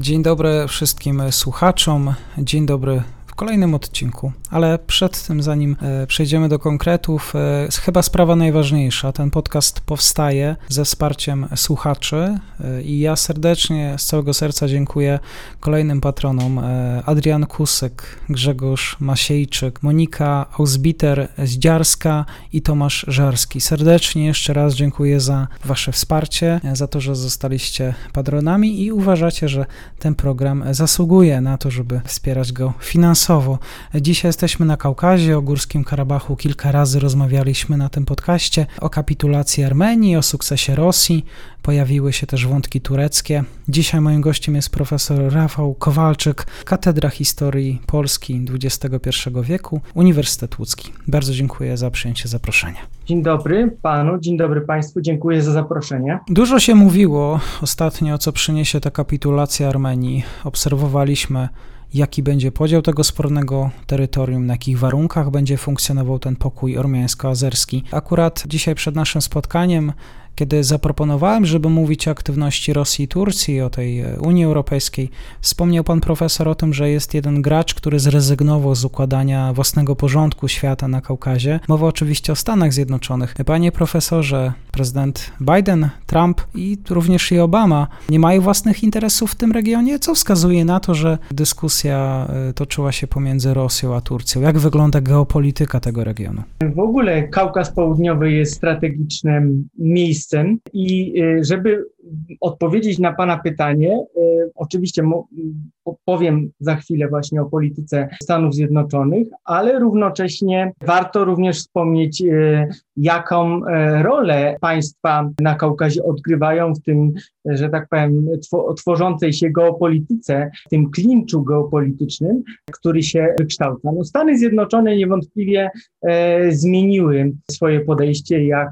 Dzień dobry wszystkim słuchaczom. Dzień dobry kolejnym odcinku. Ale przed tym, zanim e, przejdziemy do konkretów, e, chyba sprawa najważniejsza. Ten podcast powstaje ze wsparciem słuchaczy e, i ja serdecznie, z całego serca dziękuję kolejnym patronom. Adrian Kusek, Grzegorz Masiejczyk, Monika Ausbiter-Zdziarska i Tomasz Żarski. Serdecznie jeszcze raz dziękuję za wasze wsparcie, za to, że zostaliście patronami i uważacie, że ten program zasługuje na to, żeby wspierać go finansowo. Dzisiaj jesteśmy na Kaukazie, o Górskim Karabachu. Kilka razy rozmawialiśmy na tym podcaście o kapitulacji Armenii, o sukcesie Rosji. Pojawiły się też wątki tureckie. Dzisiaj moim gościem jest profesor Rafał Kowalczyk, Katedra Historii Polski XXI wieku, Uniwersytet Łódzki. Bardzo dziękuję za przyjęcie zaproszenia. Dzień dobry panu, dzień dobry państwu, dziękuję za zaproszenie. Dużo się mówiło ostatnio, co przyniesie ta kapitulacja Armenii. Obserwowaliśmy jaki będzie podział tego spornego terytorium, na jakich warunkach będzie funkcjonował ten pokój ormiańsko-azerski. Akurat dzisiaj przed naszym spotkaniem kiedy zaproponowałem, żeby mówić o aktywności Rosji i Turcji, o tej e, Unii Europejskiej, wspomniał pan profesor o tym, że jest jeden gracz, który zrezygnował z układania własnego porządku świata na Kaukazie. Mowa oczywiście o Stanach Zjednoczonych. Panie profesorze, prezydent Biden, Trump i również i Obama nie mają własnych interesów w tym regionie, co wskazuje na to, że dyskusja e, toczyła się pomiędzy Rosją a Turcją. Jak wygląda geopolityka tego regionu? W ogóle Kaukaz Południowy jest strategicznym miejscem, miejscem i y, żeby odpowiedzieć na Pana pytanie, y, oczywiście powiem za chwilę właśnie o polityce Stanów Zjednoczonych, ale równocześnie warto również wspomnieć, y, jaką rolę państwa na Kaukazie odgrywają w tym, że tak powiem, tworzącej się geopolityce, w tym klinczu geopolitycznym, który się wykształca. No Stany Zjednoczone niewątpliwie zmieniły swoje podejście, jak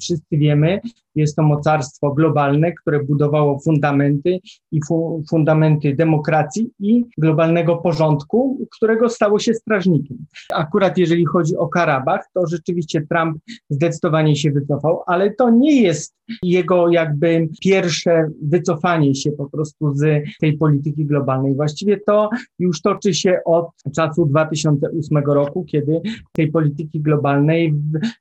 wszyscy wiemy, jest to mocarstwo globalne, które budowało fundamenty i fu fundamenty demokracji i globalnego porządku, którego stało się strażnikiem. Akurat jeżeli chodzi o Karabach, to rzeczywiście Trump zdecydowanie się wycofał, ale to nie jest jego jakby pierwsze wycofanie się po prostu z tej polityki globalnej. Właściwie to już toczy się od czasu 2008 roku, kiedy tej polityki globalnej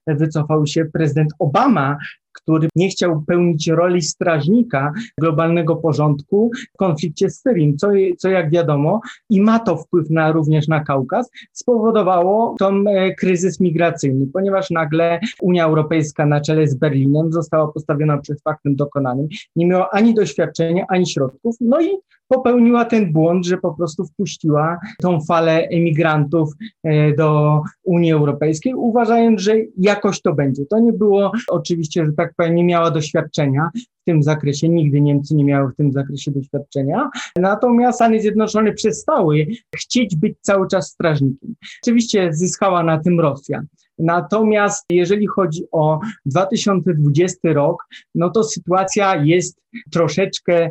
wycofał się prezydent Obama, który nie chciał pełnić roli strażnika globalnego porządku w konflikcie z Syrią, co, co jak wiadomo i ma to wpływ na, również na Kaukaz, spowodowało ten kryzys migracyjny, ponieważ nagle Unia Europejska na czele z Berlinem została postawiona przed faktem dokonanym, nie miała ani doświadczenia, ani środków, no i popełniła ten błąd, że po prostu wpuściła tą falę emigrantów e, do Unii Europejskiej, uważając, że jakoś to będzie. To nie było oczywiście, że tak powiem, nie miała doświadczenia w tym zakresie, nigdy Niemcy nie miały w tym zakresie doświadczenia, natomiast Stany Zjednoczone przestały chcieć być cały czas strażnikiem. Oczywiście zyskała na tym Rosja. Natomiast jeżeli chodzi o 2020 rok, no to sytuacja jest troszeczkę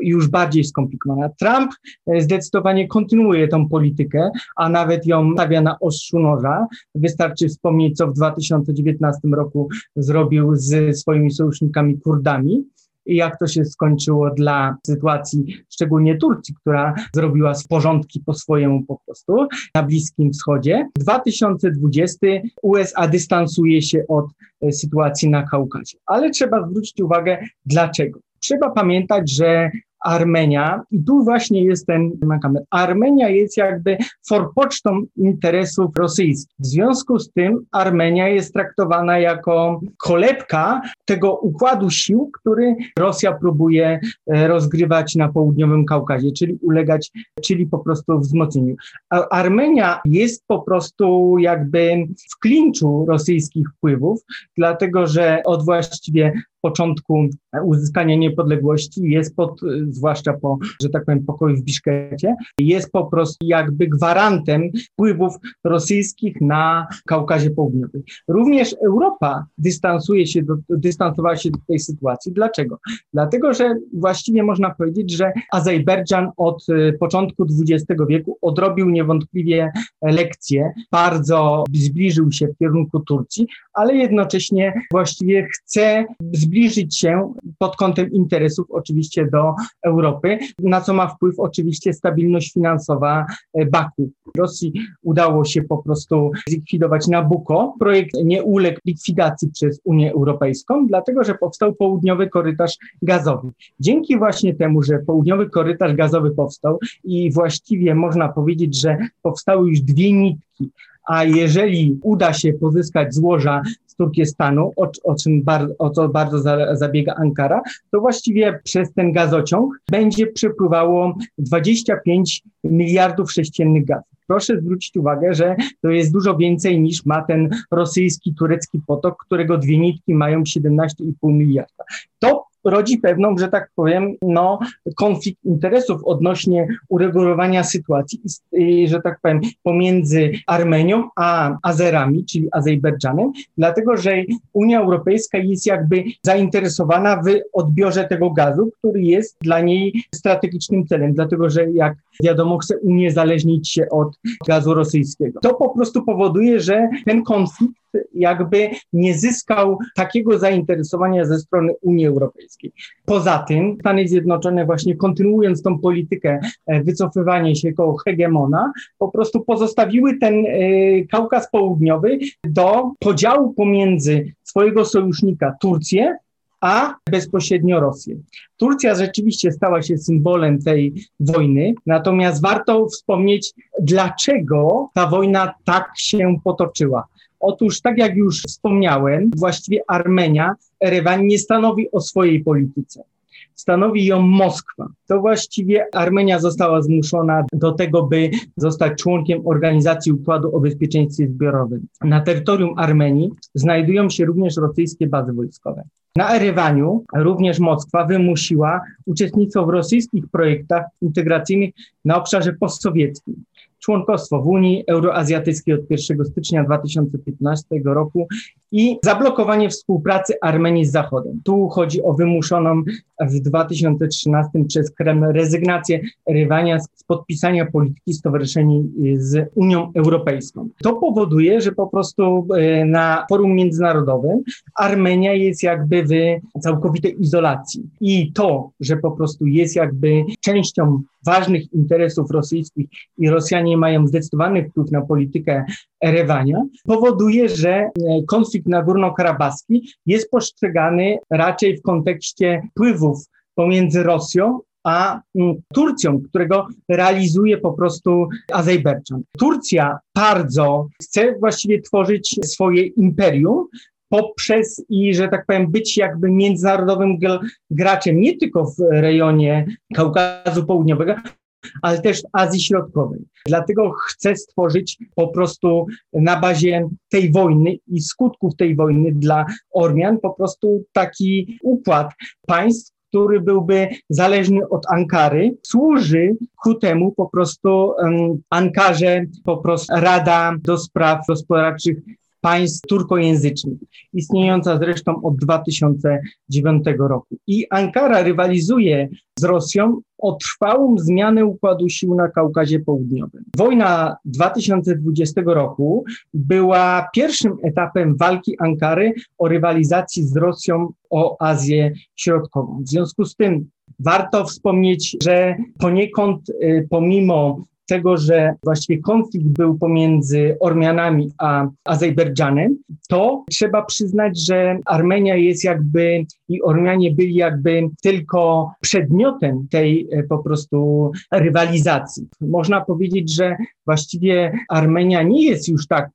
już bardziej skomplikowana. Trump e, zdecydowanie kontynuuje tą politykę, a nawet ją stawia na ostrzu noża. Wystarczy wspomnieć, co w 2019 roku zrobił z swoimi sojusznikami Kurdami i jak to się skończyło dla sytuacji szczególnie Turcji, która zrobiła porządki po swojemu po prostu na Bliskim Wschodzie. 2020 USA dystansuje się od e, sytuacji na Kaukazie. Ale trzeba zwrócić uwagę, dlaczego. Trzeba pamiętać, że Armenia. I tu właśnie jest ten mankament. Armenia jest jakby forpocztą interesów rosyjskich. W związku z tym Armenia jest traktowana jako kolebka tego układu sił, który Rosja próbuje e, rozgrywać na południowym Kaukazie, czyli ulegać, czyli po prostu wzmocnieniu. Armenia jest po prostu jakby w klinczu rosyjskich wpływów, dlatego że od właściwie początku uzyskania niepodległości, jest pod, zwłaszcza po, że tak powiem, pokoju w Biszkecie, jest po prostu jakby gwarantem wpływów rosyjskich na Kaukazie Południowym. Również Europa dystansuje się do, dystansowała się do tej sytuacji. Dlaczego? Dlatego, że właściwie można powiedzieć, że Azerbejdżan od y, początku XX wieku odrobił niewątpliwie lekcje, bardzo zbliżył się w kierunku Turcji, ale jednocześnie właściwie chce zbliżyć się pod kątem interesów oczywiście do Europy, na co ma wpływ oczywiście stabilność finansowa e, Baku. Rosji udało się po prostu zlikwidować Nabucco. Projekt nie uległ likwidacji przez Unię Europejską, dlatego że powstał południowy korytarz gazowy. Dzięki właśnie temu, że południowy korytarz gazowy powstał i właściwie można powiedzieć, że powstały już dwie nitki a jeżeli uda się pozyskać złoża z Turkestanu, o, o czym bar, o co bardzo za, zabiega Ankara, to właściwie przez ten gazociąg będzie przepływało 25 miliardów sześciennych gazów. Proszę zwrócić uwagę, że to jest dużo więcej niż ma ten rosyjski, turecki potok, którego dwie nitki mają 17,5 miliarda. To rodzi pewną, że tak powiem, no, konflikt interesów odnośnie uregulowania sytuacji, że tak powiem, pomiędzy Armenią a Azerami, czyli Azerbejdżanem, dlatego że Unia Europejska jest jakby zainteresowana w odbiorze tego gazu, który jest dla niej strategicznym celem, dlatego że jak wiadomo, chce uniezależnić się od gazu rosyjskiego. To po prostu powoduje, że ten konflikt jakby nie zyskał takiego zainteresowania ze strony Unii Europejskiej. Poza tym Stany Zjednoczone właśnie kontynuując tą politykę e, wycofywania się koło hegemona, po prostu pozostawiły ten e, Kaukaz Południowy do podziału pomiędzy swojego sojusznika Turcję a bezpośrednio Rosję. Turcja rzeczywiście stała się symbolem tej wojny, natomiast warto wspomnieć, dlaczego ta wojna tak się potoczyła. Otóż, tak jak już wspomniałem, właściwie Armenia, Erewan nie stanowi o swojej polityce. Stanowi ją Moskwa. To właściwie Armenia została zmuszona do tego, by zostać członkiem Organizacji Układu o Bezpieczeństwie Zbiorowym. Na terytorium Armenii znajdują się również rosyjskie bazy wojskowe. Na Erewaniu również Moskwa wymusiła uczestnictwo w rosyjskich projektach integracyjnych na obszarze postsowieckim członkostwo w Unii Euroazjatyckiej od 1 stycznia 2015 roku i zablokowanie współpracy Armenii z Zachodem. Tu chodzi o wymuszoną w 2013 przez Kreml rezygnację Rywania z podpisania polityki stowarzyszenia z Unią Europejską. To powoduje, że po prostu e, na forum międzynarodowym Armenia jest jakby w całkowitej izolacji. I to, że po prostu jest jakby częścią ważnych interesów rosyjskich i Rosjanie mają zdecydowany wpływ na politykę Erewania, powoduje, że e, konflikt nagórno-karabaski jest postrzegany raczej w kontekście wpływów pomiędzy Rosją a mm, Turcją, którego realizuje po prostu Azerbejdżan. Turcja bardzo chce właściwie tworzyć swoje imperium, poprzez i, że tak powiem, być jakby międzynarodowym graczem nie tylko w rejonie Kaukazu Południowego, ale też Azji Środkowej. Dlatego chcę stworzyć po prostu na bazie tej wojny i skutków tej wojny dla Ormian po prostu taki układ państw, który byłby zależny od Ankary, służy ku temu po prostu um, Ankarze, po prostu Rada do Spraw Gospodarczych państw turkojęzycznych, istniejąca zresztą od 2009 roku. I Ankara rywalizuje z Rosją o trwałą zmianę układu sił na Kaukazie Południowym. Wojna 2020 roku była pierwszym etapem walki Ankary o rywalizacji z Rosją o Azję Środkową. W związku z tym warto wspomnieć, że poniekąd y, pomimo tego, że właściwie konflikt był pomiędzy Ormianami a Azerbejdżanem, to trzeba przyznać, że Armenia jest jakby i Ormianie byli jakby tylko przedmiotem tej e, po prostu rywalizacji. Można powiedzieć, że właściwie Armenia nie jest już tak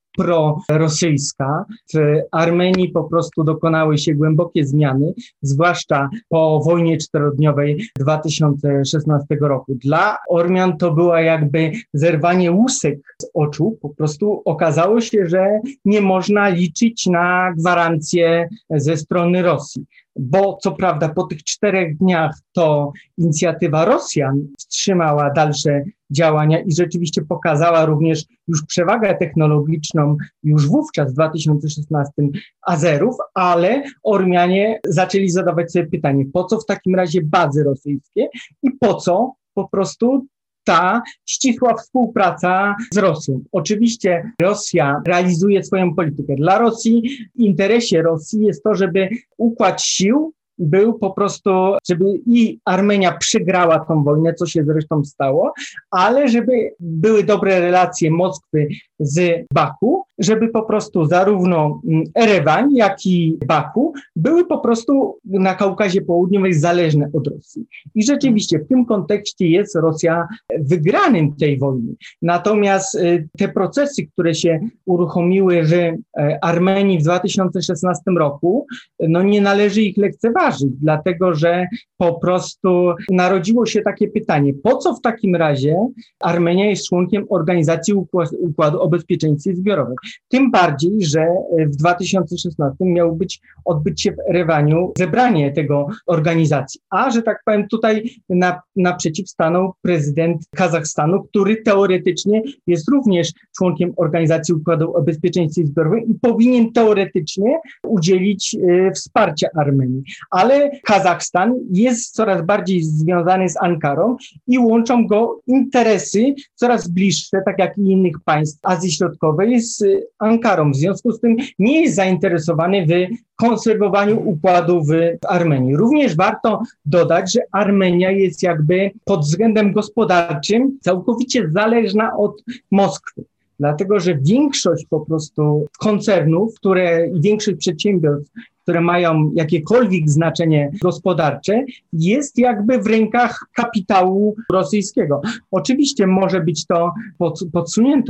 prorosyjska. W Armenii po prostu dokonały się głębokie zmiany, zwłaszcza po wojnie czterodniowej 2016 roku. Dla Ormian to była jakby zerwanie łusek z oczu. Po prostu okazało się, że nie można liczyć na gwarancję ze strony Rosji. Bo co prawda po tych czterech dniach to inicjatywa Rosjan wstrzymała dalsze działania i rzeczywiście pokazała również już przewagę technologiczną już wówczas w 2016 Azerów, ale Ormianie zaczęli zadawać sobie pytanie, po co w takim razie bazy rosyjskie i po co po prostu ta ścisła współpraca z Rosją. Oczywiście Rosja realizuje swoją politykę. Dla Rosji, w interesie Rosji jest to, żeby układ sił był po prostu, żeby i Armenia przegrała tą wojnę, co się zresztą stało, ale żeby były dobre relacje Moskwy z Baku, żeby po prostu zarówno mm, Erewań, jak i Baku były po prostu na Kaukazie Południowym zależne od Rosji. I rzeczywiście w tym kontekście jest Rosja wygranym tej wojny. Natomiast y, te procesy, które się uruchomiły w e, Armenii w 2016 roku, no nie należy ich lekceważyć, dlatego że po prostu narodziło się takie pytanie, po co w takim razie Armenia jest członkiem Organizacji Układu o Bezpieczeństwie Zbiorowym? Tym bardziej, że w 2016 miało być odbyć się w Erewaniu zebranie tego organizacji. A, że tak powiem, tutaj na, naprzeciw stanął prezydent Kazachstanu, który teoretycznie jest również członkiem Organizacji Układu o Bezpieczeństwie Zbiorowym i powinien teoretycznie udzielić y, wsparcia Armenii. Ale Kazachstan jest coraz bardziej związany z Ankarą i łączą go interesy coraz bliższe, tak jak i innych państw Azji Środkowej, z Ankarą. W związku z tym nie jest zainteresowany w konserwowaniu układu w Armenii. Również warto dodać, że Armenia jest jakby pod względem gospodarczym całkowicie zależna od Moskwy dlatego że większość po prostu koncernów, które większość przedsiębiorstw, które mają jakiekolwiek znaczenie gospodarcze, jest jakby w rękach kapitału rosyjskiego. Oczywiście może być to pod,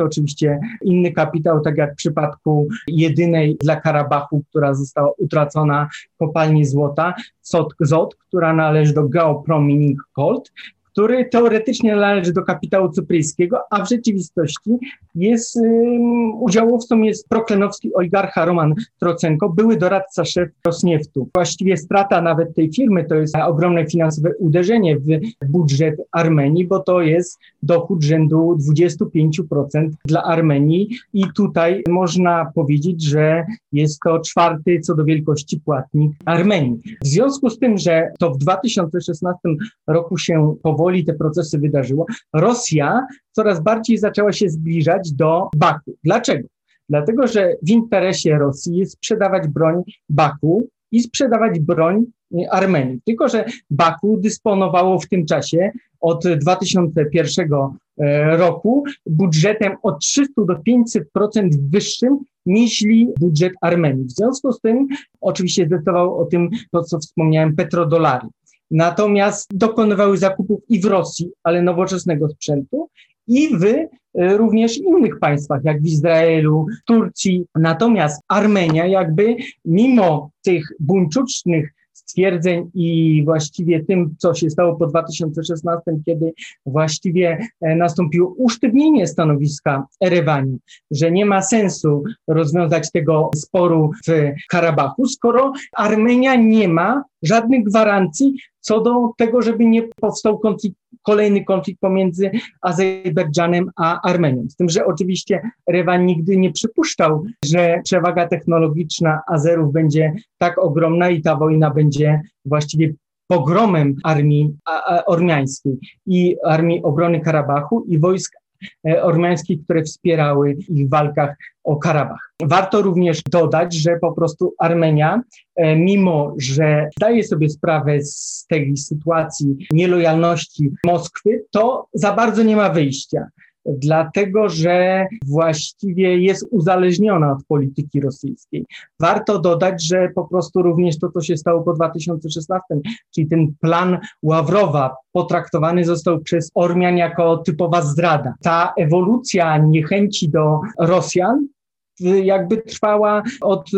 oczywiście inny kapitał, tak jak w przypadku jedynej dla Karabachu, która została utracona kopalni złota, ZOT, która należy do Mining Gold, który teoretycznie należy do kapitału cypryjskiego, a w rzeczywistości jest um, udziałowcą jest proklenowski oligarcha Roman Trocenko, były doradca szef Rosnieftu. Właściwie strata nawet tej firmy to jest ogromne finansowe uderzenie w budżet Armenii, bo to jest dochód rzędu 25% dla Armenii i tutaj można powiedzieć, że jest to czwarty co do wielkości płatnik Armenii. W związku z tym, że to w 2016 roku się powoli powoli te procesy wydarzyło, Rosja coraz bardziej zaczęła się zbliżać do Baku. Dlaczego? Dlatego, że w interesie Rosji jest sprzedawać broń Baku i sprzedawać broń Armenii. Tylko, że Baku dysponowało w tym czasie od 2001 e, roku budżetem od 300 do 500% wyższym niż budżet Armenii. W związku z tym oczywiście zdecydował o tym to, co wspomniałem, petrodolary. Natomiast dokonywały zakupów i w Rosji, ale nowoczesnego sprzętu, i w e, również innych państwach, jak w Izraelu, Turcji. Natomiast Armenia, jakby mimo tych buńczucznych stwierdzeń i właściwie tym, co się stało po 2016, kiedy właściwie e, nastąpiło usztywnienie stanowiska Erewani, że nie ma sensu rozwiązać tego sporu w Karabachu, skoro Armenia nie ma żadnych gwarancji co do tego, żeby nie powstał konflikt, kolejny konflikt pomiędzy Azerbejdżanem a Armenią. Z tym, że oczywiście Rewan nigdy nie przypuszczał, że przewaga technologiczna Azerów będzie tak ogromna i ta wojna będzie właściwie pogromem armii ormiańskiej i armii obrony Karabachu i wojsk ormiańskich, które wspierały ich w walkach o Karabach. Warto również dodać, że po prostu Armenia, e, mimo że zdaje sobie sprawę z tej sytuacji nielojalności Moskwy, to za bardzo nie ma wyjścia dlatego że właściwie jest uzależniona od polityki rosyjskiej. Warto dodać, że po prostu również to, co się stało po 2016, czyli ten plan Ławrowa potraktowany został przez Ormian jako typowa zdrada. Ta ewolucja niechęci do Rosjan jakby trwała od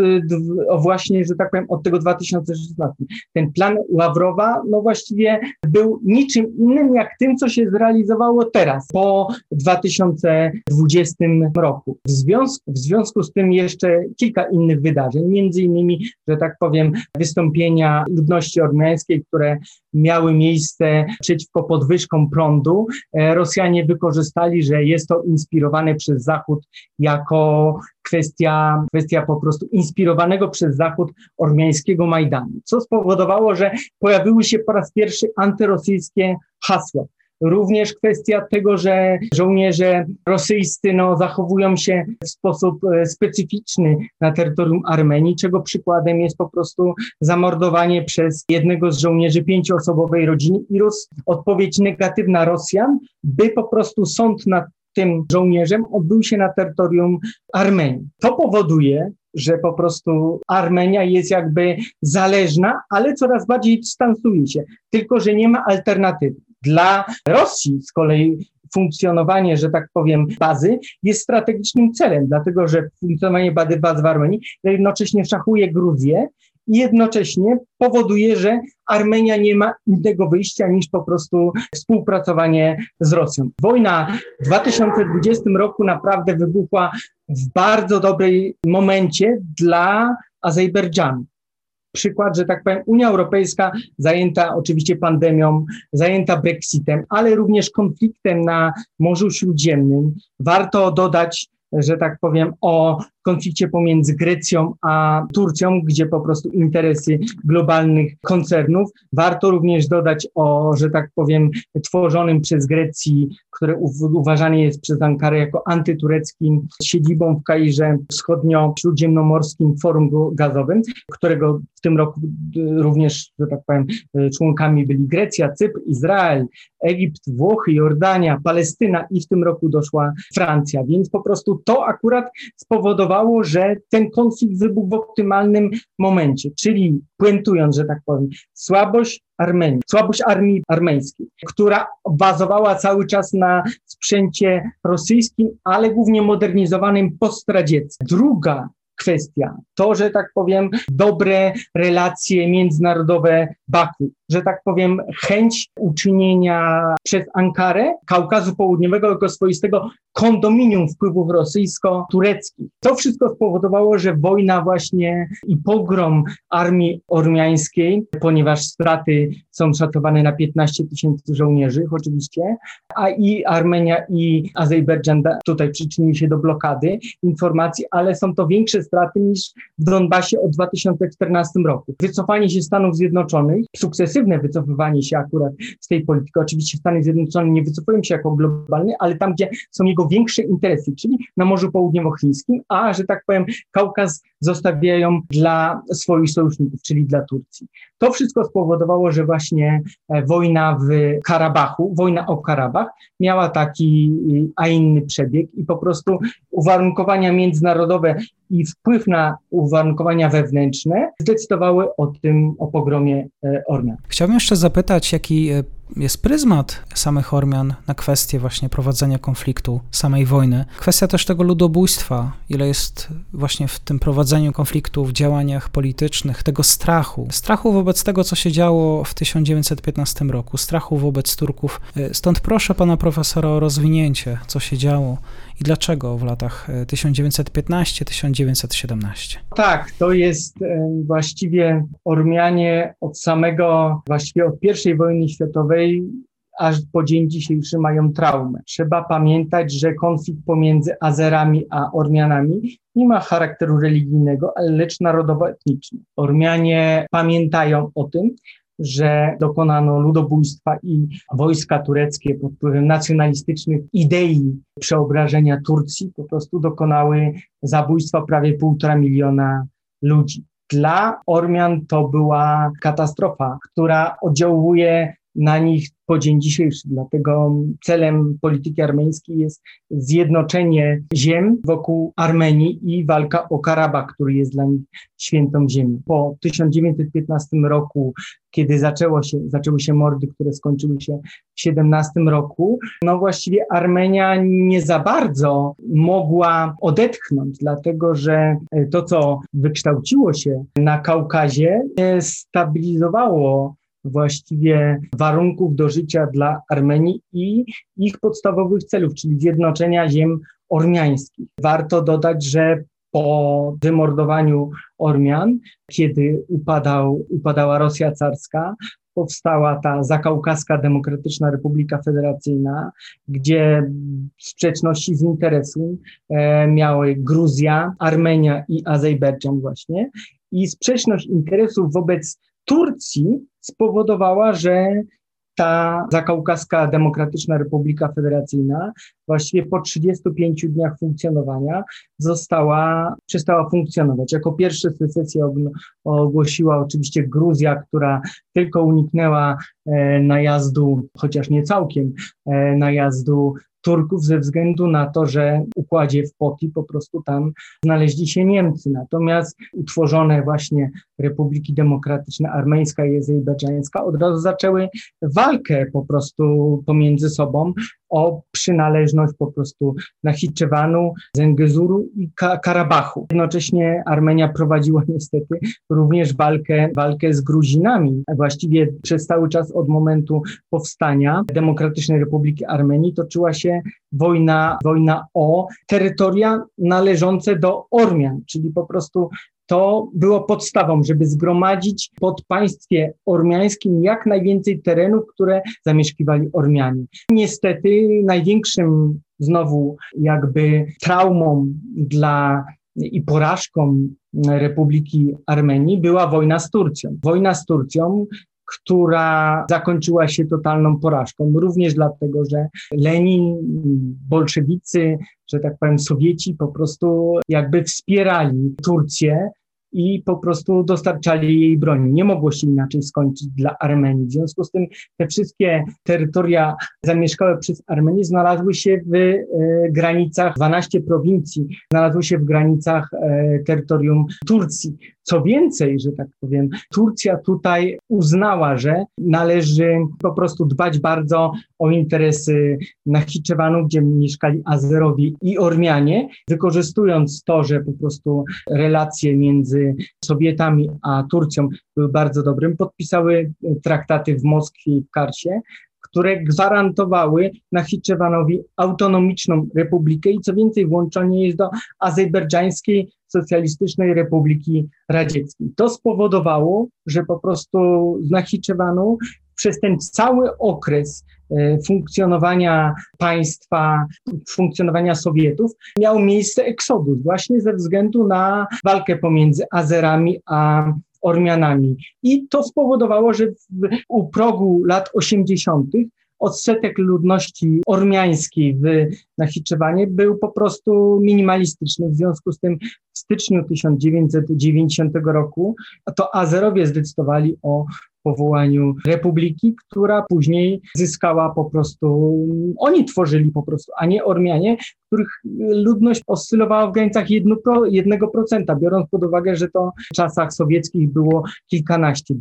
właśnie, że tak powiem, od tego 2016. Ten plan Ławrowa, no właściwie był niczym innym jak tym, co się zrealizowało teraz, po 2020 roku. W związku, w związku z tym jeszcze kilka innych wydarzeń, między innymi, że tak powiem, wystąpienia ludności ormiańskiej, które miały miejsce przeciwko podwyżkom prądu. E, Rosjanie wykorzystali, że jest to inspirowane przez Zachód jako kwestia, kwestia po prostu inspirowanego przez Zachód ormiańskiego Majdanu, co spowodowało, że pojawiły się po raz pierwszy antyrosyjskie hasła. Również kwestia tego, że żołnierze rosyjscy no, zachowują się w sposób e, specyficzny na terytorium Armenii, czego przykładem jest po prostu zamordowanie przez jednego z żołnierzy pięcioosobowej rodziny i roz, odpowiedź negatywna Rosjan, by po prostu sąd nad tym żołnierzem odbył się na terytorium Armenii. To powoduje, że po prostu Armenia jest jakby zależna, ale coraz bardziej dystansuje się, tylko że nie ma alternatywy. Dla Rosji z kolei funkcjonowanie, że tak powiem, bazy jest strategicznym celem, dlatego że funkcjonowanie bazy, baz w Armenii jednocześnie szachuje Gruzję i jednocześnie powoduje, że Armenia nie ma innego wyjścia niż po prostu współpracowanie z Rosją. Wojna w 2020 roku naprawdę wybuchła w bardzo dobrej momencie dla Azerbejdżanu przykład, że tak powiem, Unia Europejska zajęta oczywiście pandemią, zajęta Brexitem, ale również konfliktem na Morzu Śródziemnym. Warto dodać, że tak powiem, o konflikcie pomiędzy Grecją a Turcją, gdzie po prostu interesy globalnych koncernów. Warto również dodać o, że tak powiem, tworzonym przez Grecji, które uważane jest przez Ankarę jako antytureckim siedzibą w Kairze wschodnio-śródziemnomorskim forum gazowym, którego w tym roku również, że tak powiem, członkami byli Grecja, Cypr, Izrael, Egipt, Włochy, Jordania, Palestyna i w tym roku doszła Francja. Więc po prostu to akurat spowodowało, spowodowało, że ten konflikt wybuchł w optymalnym momencie, czyli puentując, że tak powiem, słabość Armenii, słabość armii armeńskiej, która bazowała cały czas na sprzęcie rosyjskim, ale głównie modernizowanym postradzieckim. Druga kwestia. To, że tak powiem, dobre relacje międzynarodowe Baku, że tak powiem, chęć uczynienia przez Ankarę Kaukazu Południowego jako swoistego kondominium wpływów rosyjsko-tureckich. To wszystko spowodowało, że wojna właśnie i pogrom armii ormiańskiej, ponieważ straty są szacowane na 15 tysięcy żołnierzy oczywiście, a i Armenia i Azerbejdżan tutaj przyczynili się do blokady informacji, ale są to większe straty niż w Donbasie od 2014 roku. Wycofanie się Stanów Zjednoczonych, sukcesywne wycofywanie się akurat z tej polityki, oczywiście Stany Zjednoczone nie wycofują się jako globalny, ale tam, gdzie są jego większe interesy, czyli na Morzu Południowochińskim, a, że tak powiem, Kaukaz zostawiają dla swoich sojuszników, czyli dla Turcji. To wszystko spowodowało, że właśnie e, wojna w Karabachu, wojna o Karabach miała taki, a inny przebieg i po prostu uwarunkowania międzynarodowe i wpływ na uwarunkowania wewnętrzne zdecydowały o tym, o pogromie e, Ormian. Chciałbym jeszcze zapytać, jaki e, jest pryzmat samych Ormian na kwestię właśnie prowadzenia konfliktu, samej wojny. Kwestia też tego ludobójstwa, ile jest właśnie w tym prowadzeniu konfliktu, w działaniach politycznych, tego strachu. Strachu wobec tego, co się działo w 1915 roku, strachu wobec Turków. E, stąd proszę pana profesora o rozwinięcie, co się działo i dlaczego w latach 1915-1917. E, tak, to jest e, właściwie Ormianie od samego, właściwie od I wojny światowej aż po dzień dzisiejszy mają traumę. Trzeba pamiętać, że konflikt pomiędzy Azerami a Ormianami nie ma charakteru religijnego, lecz narodowo-etniczny. Ormianie pamiętają o tym, że dokonano ludobójstwa i wojska tureckie pod wpływem nacjonalistycznych idei przeobrażenia Turcji po prostu dokonały zabójstwa prawie półtora miliona ludzi. Dla Ormian to była katastrofa, która oddziałuje na nich po dzień dzisiejszy. Dlatego celem polityki armeńskiej jest zjednoczenie ziem wokół Armenii i walka o Karabach, który jest dla nich świętą ziemią. Po 1915 roku, kiedy zaczęło się, zaczęły się mordy, które skończyły się w 17 roku, no właściwie Armenia nie za bardzo mogła odetchnąć, dlatego że to, co wykształciło się na Kaukazie, stabilizowało właściwie warunków do życia dla Armenii i ich podstawowych celów, czyli zjednoczenia ziem ormiańskich. Warto dodać, że po demordowaniu Ormian, kiedy upadał, upadała Rosja carska, powstała ta Zakaukaska Demokratyczna Republika Federacyjna, gdzie sprzeczności z interesu e, miały Gruzja, Armenia i Azerbejdżan właśnie. I sprzeczność interesów wobec Turcji spowodowała, że ta Zakaukaska Demokratyczna Republika Federacyjna właściwie po 35 dniach funkcjonowania została, przestała funkcjonować. Jako pierwsze secesję ogłosiła oczywiście Gruzja, która tylko uniknęła e, najazdu, chociaż nie całkiem, e, najazdu Turków ze względu na to, że układzie w Poti po prostu tam znaleźli się Niemcy. Natomiast utworzone właśnie Republiki Demokratyczne Armeńska i Azerbejdżańska od razu zaczęły walkę po prostu pomiędzy sobą o przynależność po prostu Nachiczewanu, Zengezuru i Karabachu. Jednocześnie Armenia prowadziła niestety również walkę, walkę z Gruzinami. Właściwie przez cały czas od momentu powstania Demokratycznej Republiki Armenii toczyła się wojna, wojna o terytoria należące do Ormian, czyli po prostu to było podstawą, żeby zgromadzić pod państwie ormiańskim jak najwięcej terenów, które zamieszkiwali Ormianie. Niestety największym znowu jakby traumą dla i porażką Republiki Armenii była wojna z Turcją. Wojna z Turcją, która zakończyła się totalną porażką. Również dlatego, że Lenin, bolszewicy, że tak powiem, Sowieci po prostu jakby wspierali Turcję i po prostu dostarczali jej broni. Nie mogło się inaczej skończyć dla Armenii. W związku z tym te wszystkie terytoria zamieszkałe przez Armenię znalazły się w e, granicach, 12 prowincji znalazły się w granicach e, terytorium Turcji. Co więcej, że tak powiem, Turcja tutaj uznała, że należy po prostu dbać bardzo o interesy Nachiczewanu, gdzie mieszkali Azerowie i Ormianie, wykorzystując to, że po prostu relacje między Sowietami a Turcją były bardzo dobrym, podpisały traktaty w Moskwie i w Karsie, które gwarantowały Nachiczewanowi autonomiczną republikę i co więcej włączenie jest do azerbejdżańskiej Socjalistycznej Republiki Radzieckiej. To spowodowało, że po prostu z Nachiczewanu przez ten cały okres e, funkcjonowania państwa, funkcjonowania Sowietów, miał miejsce eksodus właśnie ze względu na walkę pomiędzy Azerami a Ormianami. I to spowodowało, że w, u progu lat 80. odsetek ludności ormiańskiej w Nachiczewanie był po prostu minimalistyczny. W związku z tym w styczniu 1990 roku to Azerowie zdecydowali o powołaniu republiki, która później zyskała po prostu, oni tworzyli po prostu, a nie Ormianie, których ludność oscylowała w granicach 1%, biorąc pod uwagę, że to w czasach sowieckich było kilkanaście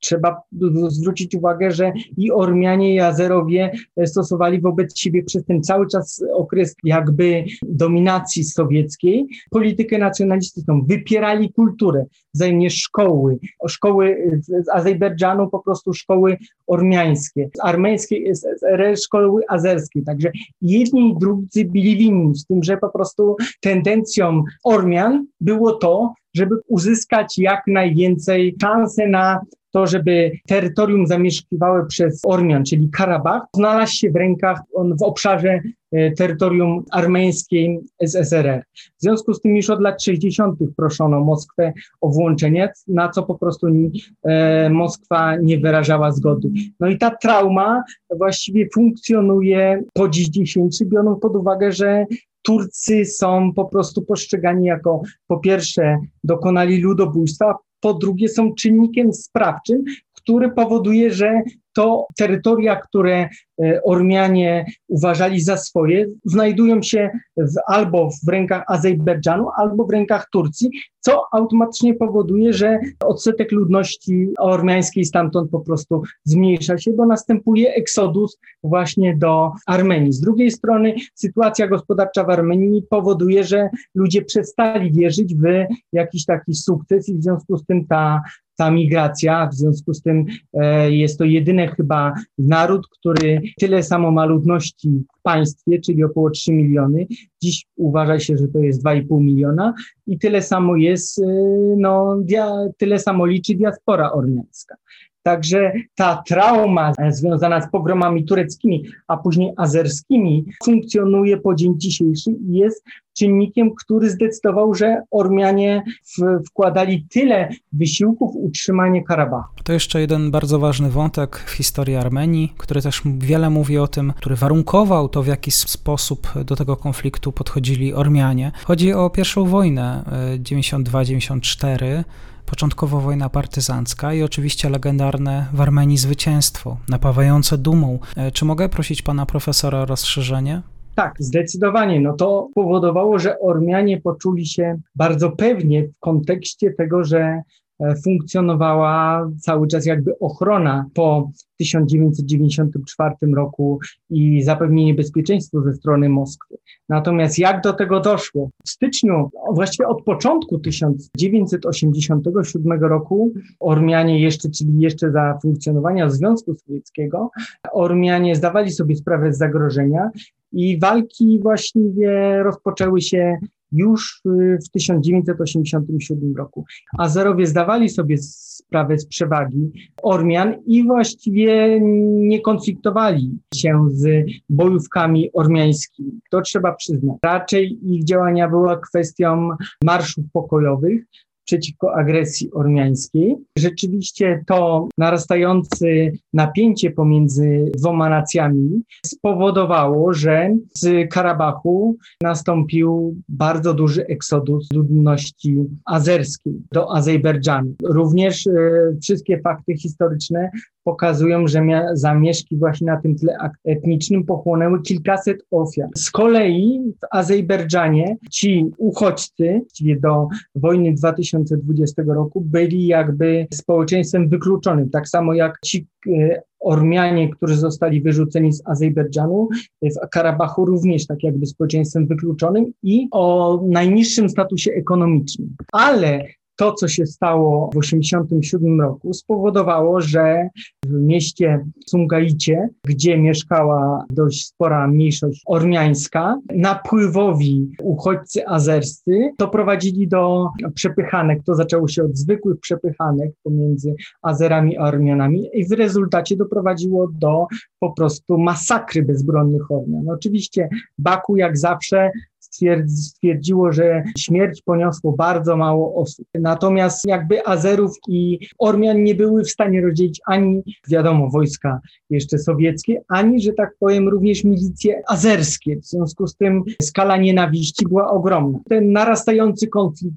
trzeba zwrócić uwagę, że i Ormianie, i Azerowie stosowali wobec siebie przez ten cały czas okres jakby dominacji sowieckiej politykę nacjonalistyczną. Wypierali kulturę, wzajemnie szkoły, szkoły z Azerbejdżanu po prostu szkoły ormiańskie, z armeńskiej szkoły azerskie. Także jedni i drudzy byli winni, z tym, że po prostu tendencją Ormian było to, żeby uzyskać jak najwięcej szansy na to, żeby terytorium zamieszkiwałe przez Ormian, czyli Karabach, znalazł się w rękach, on w obszarze terytorium armeńskiej SSRR. W związku z tym już od lat 60. proszono Moskwę o włączenie, na co po prostu e, Moskwa nie wyrażała zgody. No i ta trauma właściwie funkcjonuje po dziś dzisiejszy, biorąc pod uwagę, że Turcy są po prostu postrzegani jako po pierwsze dokonali ludobójstwa, po drugie są czynnikiem sprawczym, który powoduje, że to terytoria, które e, Ormianie uważali za swoje, znajdują się w, albo w rękach Azerbejdżanu, albo w rękach Turcji, co automatycznie powoduje, że odsetek ludności ormiańskiej stamtąd po prostu zmniejsza się, bo następuje eksodus właśnie do Armenii. Z drugiej strony sytuacja gospodarcza w Armenii powoduje, że ludzie przestali wierzyć w jakiś taki sukces i w związku z tym ta ta migracja, w związku z tym e, jest to chyba naród, który tyle samo ma ludności w państwie, czyli około 3 miliony. Dziś uważa się, że to jest 2,5 miliona i tyle samo jest, e, no, dia, tyle samo liczy diaspora ormiańska. Także ta trauma związana z pogromami tureckimi, a później azerskimi funkcjonuje po dzień dzisiejszy i jest czynnikiem, który zdecydował, że Ormianie wkładali tyle wysiłków w utrzymanie Karabachu. To jeszcze jeden bardzo ważny wątek w historii Armenii, który też wiele mówi o tym, który warunkował to, w jaki sposób do tego konfliktu podchodzili Ormianie. Chodzi o pierwszą wojnę 92-94 e, początkowo wojna partyzancka i oczywiście legendarne w Armenii zwycięstwo, napawające dumą. E, czy mogę prosić pana profesora o rozszerzenie? Tak, zdecydowanie. No to powodowało, że Ormianie poczuli się bardzo pewnie w kontekście tego, że funkcjonowała cały czas jakby ochrona po 1994 roku i zapewnienie bezpieczeństwa ze strony Moskwy. Natomiast jak do tego doszło? W styczniu, właściwie od początku 1987 roku, Ormianie jeszcze, czyli jeszcze za funkcjonowania Związku Sowieckiego, Ormianie zdawali sobie sprawę z zagrożenia i walki właściwie rozpoczęły się już y, w 1987 roku. Azerowie zdawali sobie sprawę z przewagi Ormian i właściwie nie konfliktowali się z bojówkami ormiańskimi. To trzeba przyznać. Raczej ich działania była kwestią marszów pokojowych, przeciwko agresji ormiańskiej. Rzeczywiście to narastające napięcie pomiędzy dwoma nacjami spowodowało, że z Karabachu nastąpił bardzo duży eksodus ludności azerskiej do Azerbejdżanu. Również e, wszystkie fakty historyczne pokazują, że zamieszki właśnie na tym tle etnicznym pochłonęły kilkaset ofiar. Z kolei w Azerbejdżanie ci uchodźcy, czyli do wojny 2020 roku, byli jakby społeczeństwem wykluczonym, tak samo jak ci e, Ormianie, którzy zostali wyrzuceni z Azerbejdżanu, w Karabachu również tak jakby społeczeństwem wykluczonym i o najniższym statusie ekonomicznym. Ale to, co się stało w 1987 roku, spowodowało, że w mieście Sungaicie, gdzie mieszkała dość spora mniejszość ormiańska, napływowi uchodźcy azerscy doprowadzili do przepychanek. To zaczęło się od zwykłych przepychanek pomiędzy Azerami a Ormianami i w rezultacie doprowadziło do po prostu masakry bezbronnych Ormian. Oczywiście Baku jak zawsze stwierdziło, że śmierć poniosło bardzo mało osób. Natomiast jakby Azerów i Ormian nie były w stanie rozdzielić ani, wiadomo, wojska jeszcze sowieckie, ani, że tak powiem, również milicje azerskie. W związku z tym skala nienawiści była ogromna. Ten narastający konflikt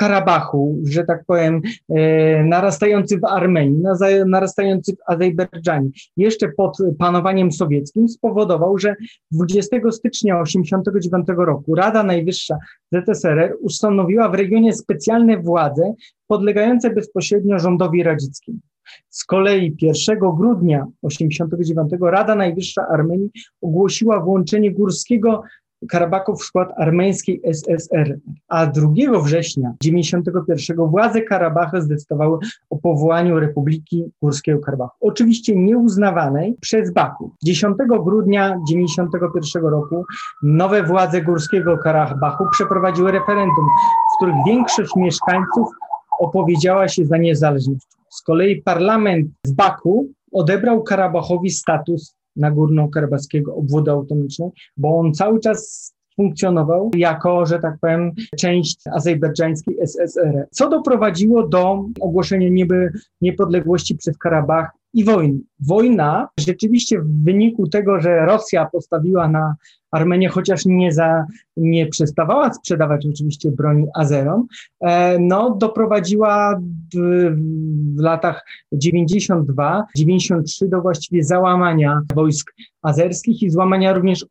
Karabachu, że tak powiem, e, narastający w Armenii, narastający w Azerbejdżanie, jeszcze pod panowaniem sowieckim spowodował, że 20 stycznia 1989 roku Rada Najwyższa ZSRR ustanowiła w regionie specjalne władze podlegające bezpośrednio rządowi radzieckiemu. Z kolei 1 grudnia 1989 Rada Najwyższa Armenii ogłosiła włączenie Górskiego Karabachu w skład armeńskiej SSR, a 2 września 1991 władze Karabachu zdecydowały o powołaniu Republiki Górskiego Karabachu, oczywiście nieuznawanej przez Baku. 10 grudnia 1991 roku nowe władze Górskiego Karabachu przeprowadziły referendum, w którym większość mieszkańców opowiedziała się za niezależnością. Z kolei parlament w Baku odebrał Karabachowi status Nagórno-Karabaskiego obwodu autonomicznego, bo on cały czas funkcjonował jako, że tak powiem, część azerbejdżańskiej SSR, co doprowadziło do ogłoszenia nieby niepodległości przez Karabach i wojny. Wojna rzeczywiście w wyniku tego, że Rosja postawiła na Armenia chociaż nie, za, nie przestawała sprzedawać oczywiście broń Azerom, e, no doprowadziła w, w latach 92-93 do właściwie załamania wojsk azerskich i złamania również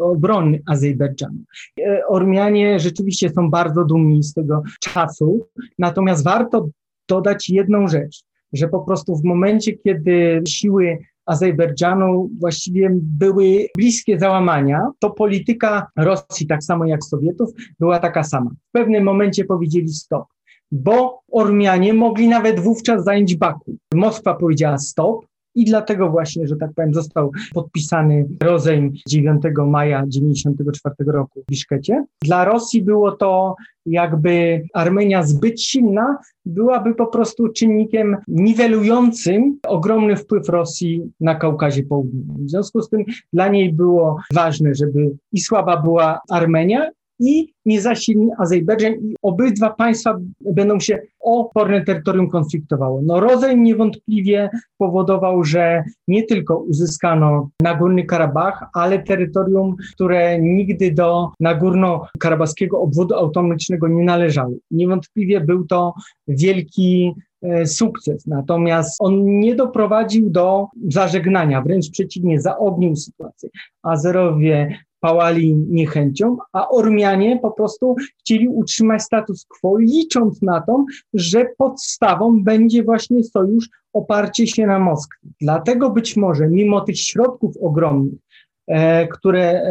obrony Azerbejdżanu. E, Ormianie rzeczywiście są bardzo dumni z tego czasu, natomiast warto dodać jedną rzecz, że po prostu w momencie, kiedy siły Azerbejdżanu właściwie były bliskie załamania, to polityka Rosji, tak samo jak Sowietów, była taka sama. W pewnym momencie powiedzieli stop, bo Ormianie mogli nawet wówczas zająć Baku. Moskwa powiedziała stop, i dlatego właśnie, że tak powiem, został podpisany rozejm 9 maja 1994 roku w Biszkecie. Dla Rosji było to jakby Armenia zbyt silna, byłaby po prostu czynnikiem niwelującym ogromny wpływ Rosji na Kaukazie Południowym. W związku z tym dla niej było ważne, żeby i słaba była Armenia, i niezasilny Azerbejdżan i obydwa państwa będą się o terytorium konfliktowały. No rozejm niewątpliwie powodował, że nie tylko uzyskano Nagórny Karabach, ale terytorium, które nigdy do Nagórno-Karabaskiego obwodu autonomicznego nie należało. Niewątpliwie był to wielki e, sukces. Natomiast on nie doprowadził do zażegnania, wręcz przeciwnie, zaognił sytuację. Azerowie pałali niechęcią, a Ormianie po prostu chcieli utrzymać status quo, licząc na to, że podstawą będzie właśnie sojusz oparcie się na Moskwie. Dlatego być może, mimo tych środków ogromnych, e, które,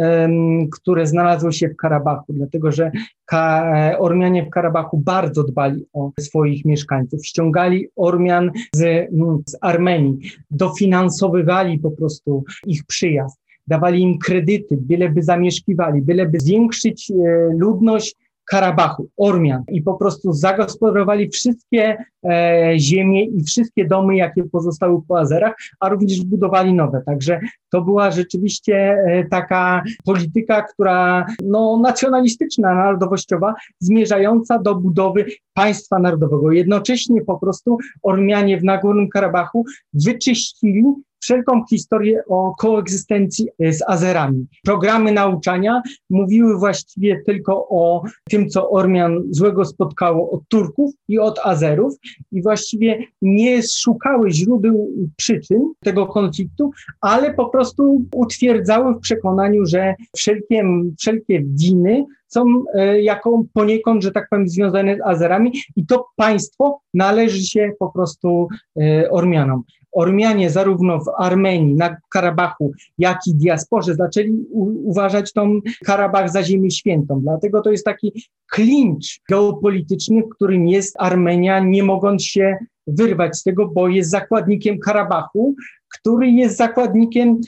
które znalazły się w Karabachu, dlatego że e, Ormianie w Karabachu bardzo dbali o swoich mieszkańców, ściągali Ormian z, z Armenii, dofinansowywali po prostu ich przyjazd dawali im kredyty, byleby zamieszkiwali, byleby zwiększyć e, ludność Karabachu, Ormian i po prostu zagospodarowali wszystkie e, ziemie i wszystkie domy, jakie pozostały po Azerach, a również budowali nowe. Także to była rzeczywiście e, taka polityka, która no, nacjonalistyczna, narodowościowa, zmierzająca do budowy państwa narodowego. Jednocześnie po prostu Ormianie w Nagórnym Karabachu wyczyścili wszelką historię o koegzystencji e, z Azerami. Programy nauczania mówiły właściwie tylko o tym, co Ormian złego spotkało od Turków i od Azerów i właściwie nie szukały źródeł przyczyn tego konfliktu, ale po prostu utwierdzały w przekonaniu, że wszelkie, wszelkie winy są e, jako poniekąd, że tak powiem, związane z Azerami i to państwo należy się po prostu e, Ormianom. Ormianie zarówno w Armenii, na Karabachu, jak i diasporze zaczęli uważać tą Karabach za ziemię świętą. Dlatego to jest taki klincz geopolityczny, w którym jest Armenia, nie mogąc się wyrwać z tego, bo jest zakładnikiem Karabachu, który jest zakładnikiem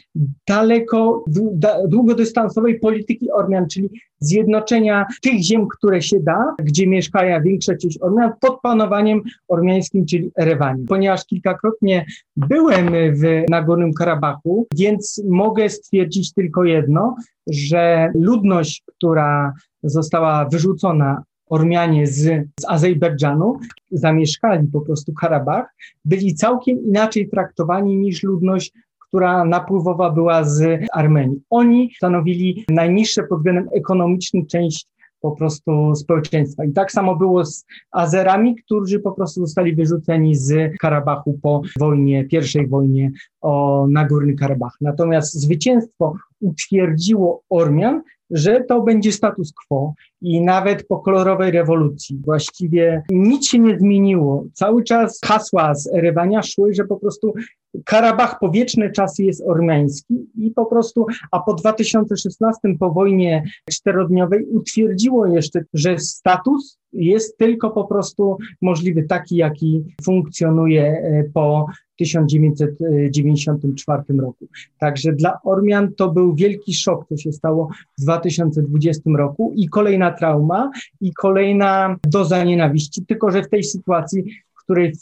daleko, długodystansowej polityki Ormian, czyli zjednoczenia tych ziem, które się da, gdzie mieszka większa część Ormian, pod panowaniem ormiańskim, czyli Erewanie. Ponieważ kilkakrotnie byłem w Nagórnym Karabachu, więc mogę stwierdzić tylko jedno, że ludność, która została wyrzucona Ormianie z, z Azerbejdżanu zamieszkali po prostu Karabach, byli całkiem inaczej traktowani niż ludność która napływowa była z Armenii. Oni stanowili najniższe pod względem ekonomicznym część po prostu społeczeństwa. I tak samo było z Azerami, którzy po prostu zostali wyrzuceni z Karabachu po wojnie, pierwszej wojnie o Nagórny Karabach. Natomiast zwycięstwo utwierdziło Ormian że to będzie status quo i nawet po kolorowej rewolucji właściwie nic się nie zmieniło. Cały czas hasła z Erywania szły, że po prostu Karabach po wieczne czasy jest ormiański i po prostu, a po 2016 po wojnie czterodniowej utwierdziło jeszcze, że status jest tylko po prostu możliwy taki, jaki funkcjonuje e, po 1994 roku. Także dla Ormian to był wielki szok, co się stało w 2020 roku i kolejna trauma i kolejna doza nienawiści, tylko że w tej sytuacji, w której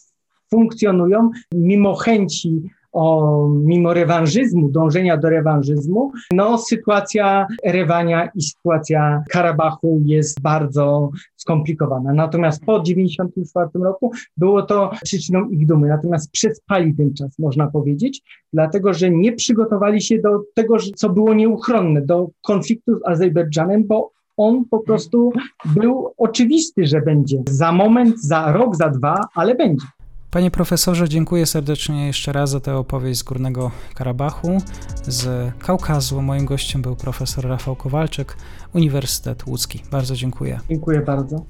funkcjonują, mimo chęci o, mimo rewanżyzmu, dążenia do rewanżyzmu, no sytuacja Erewania i sytuacja Karabachu jest bardzo skomplikowana. Natomiast po 1994 roku było to przyczyną ich dumy. Natomiast przespali ten czas, można powiedzieć, dlatego że nie przygotowali się do tego, co było nieuchronne, do konfliktu z Azerbejdżanem, bo on po prostu był oczywisty, że będzie. Za moment, za rok, za dwa, ale będzie. Panie profesorze, dziękuję serdecznie jeszcze raz za tę opowieść z Górnego Karabachu, z Kaukazu. Moim gościem był profesor Rafał Kowalczyk, Uniwersytet Łódzki. Bardzo dziękuję. Dziękuję bardzo.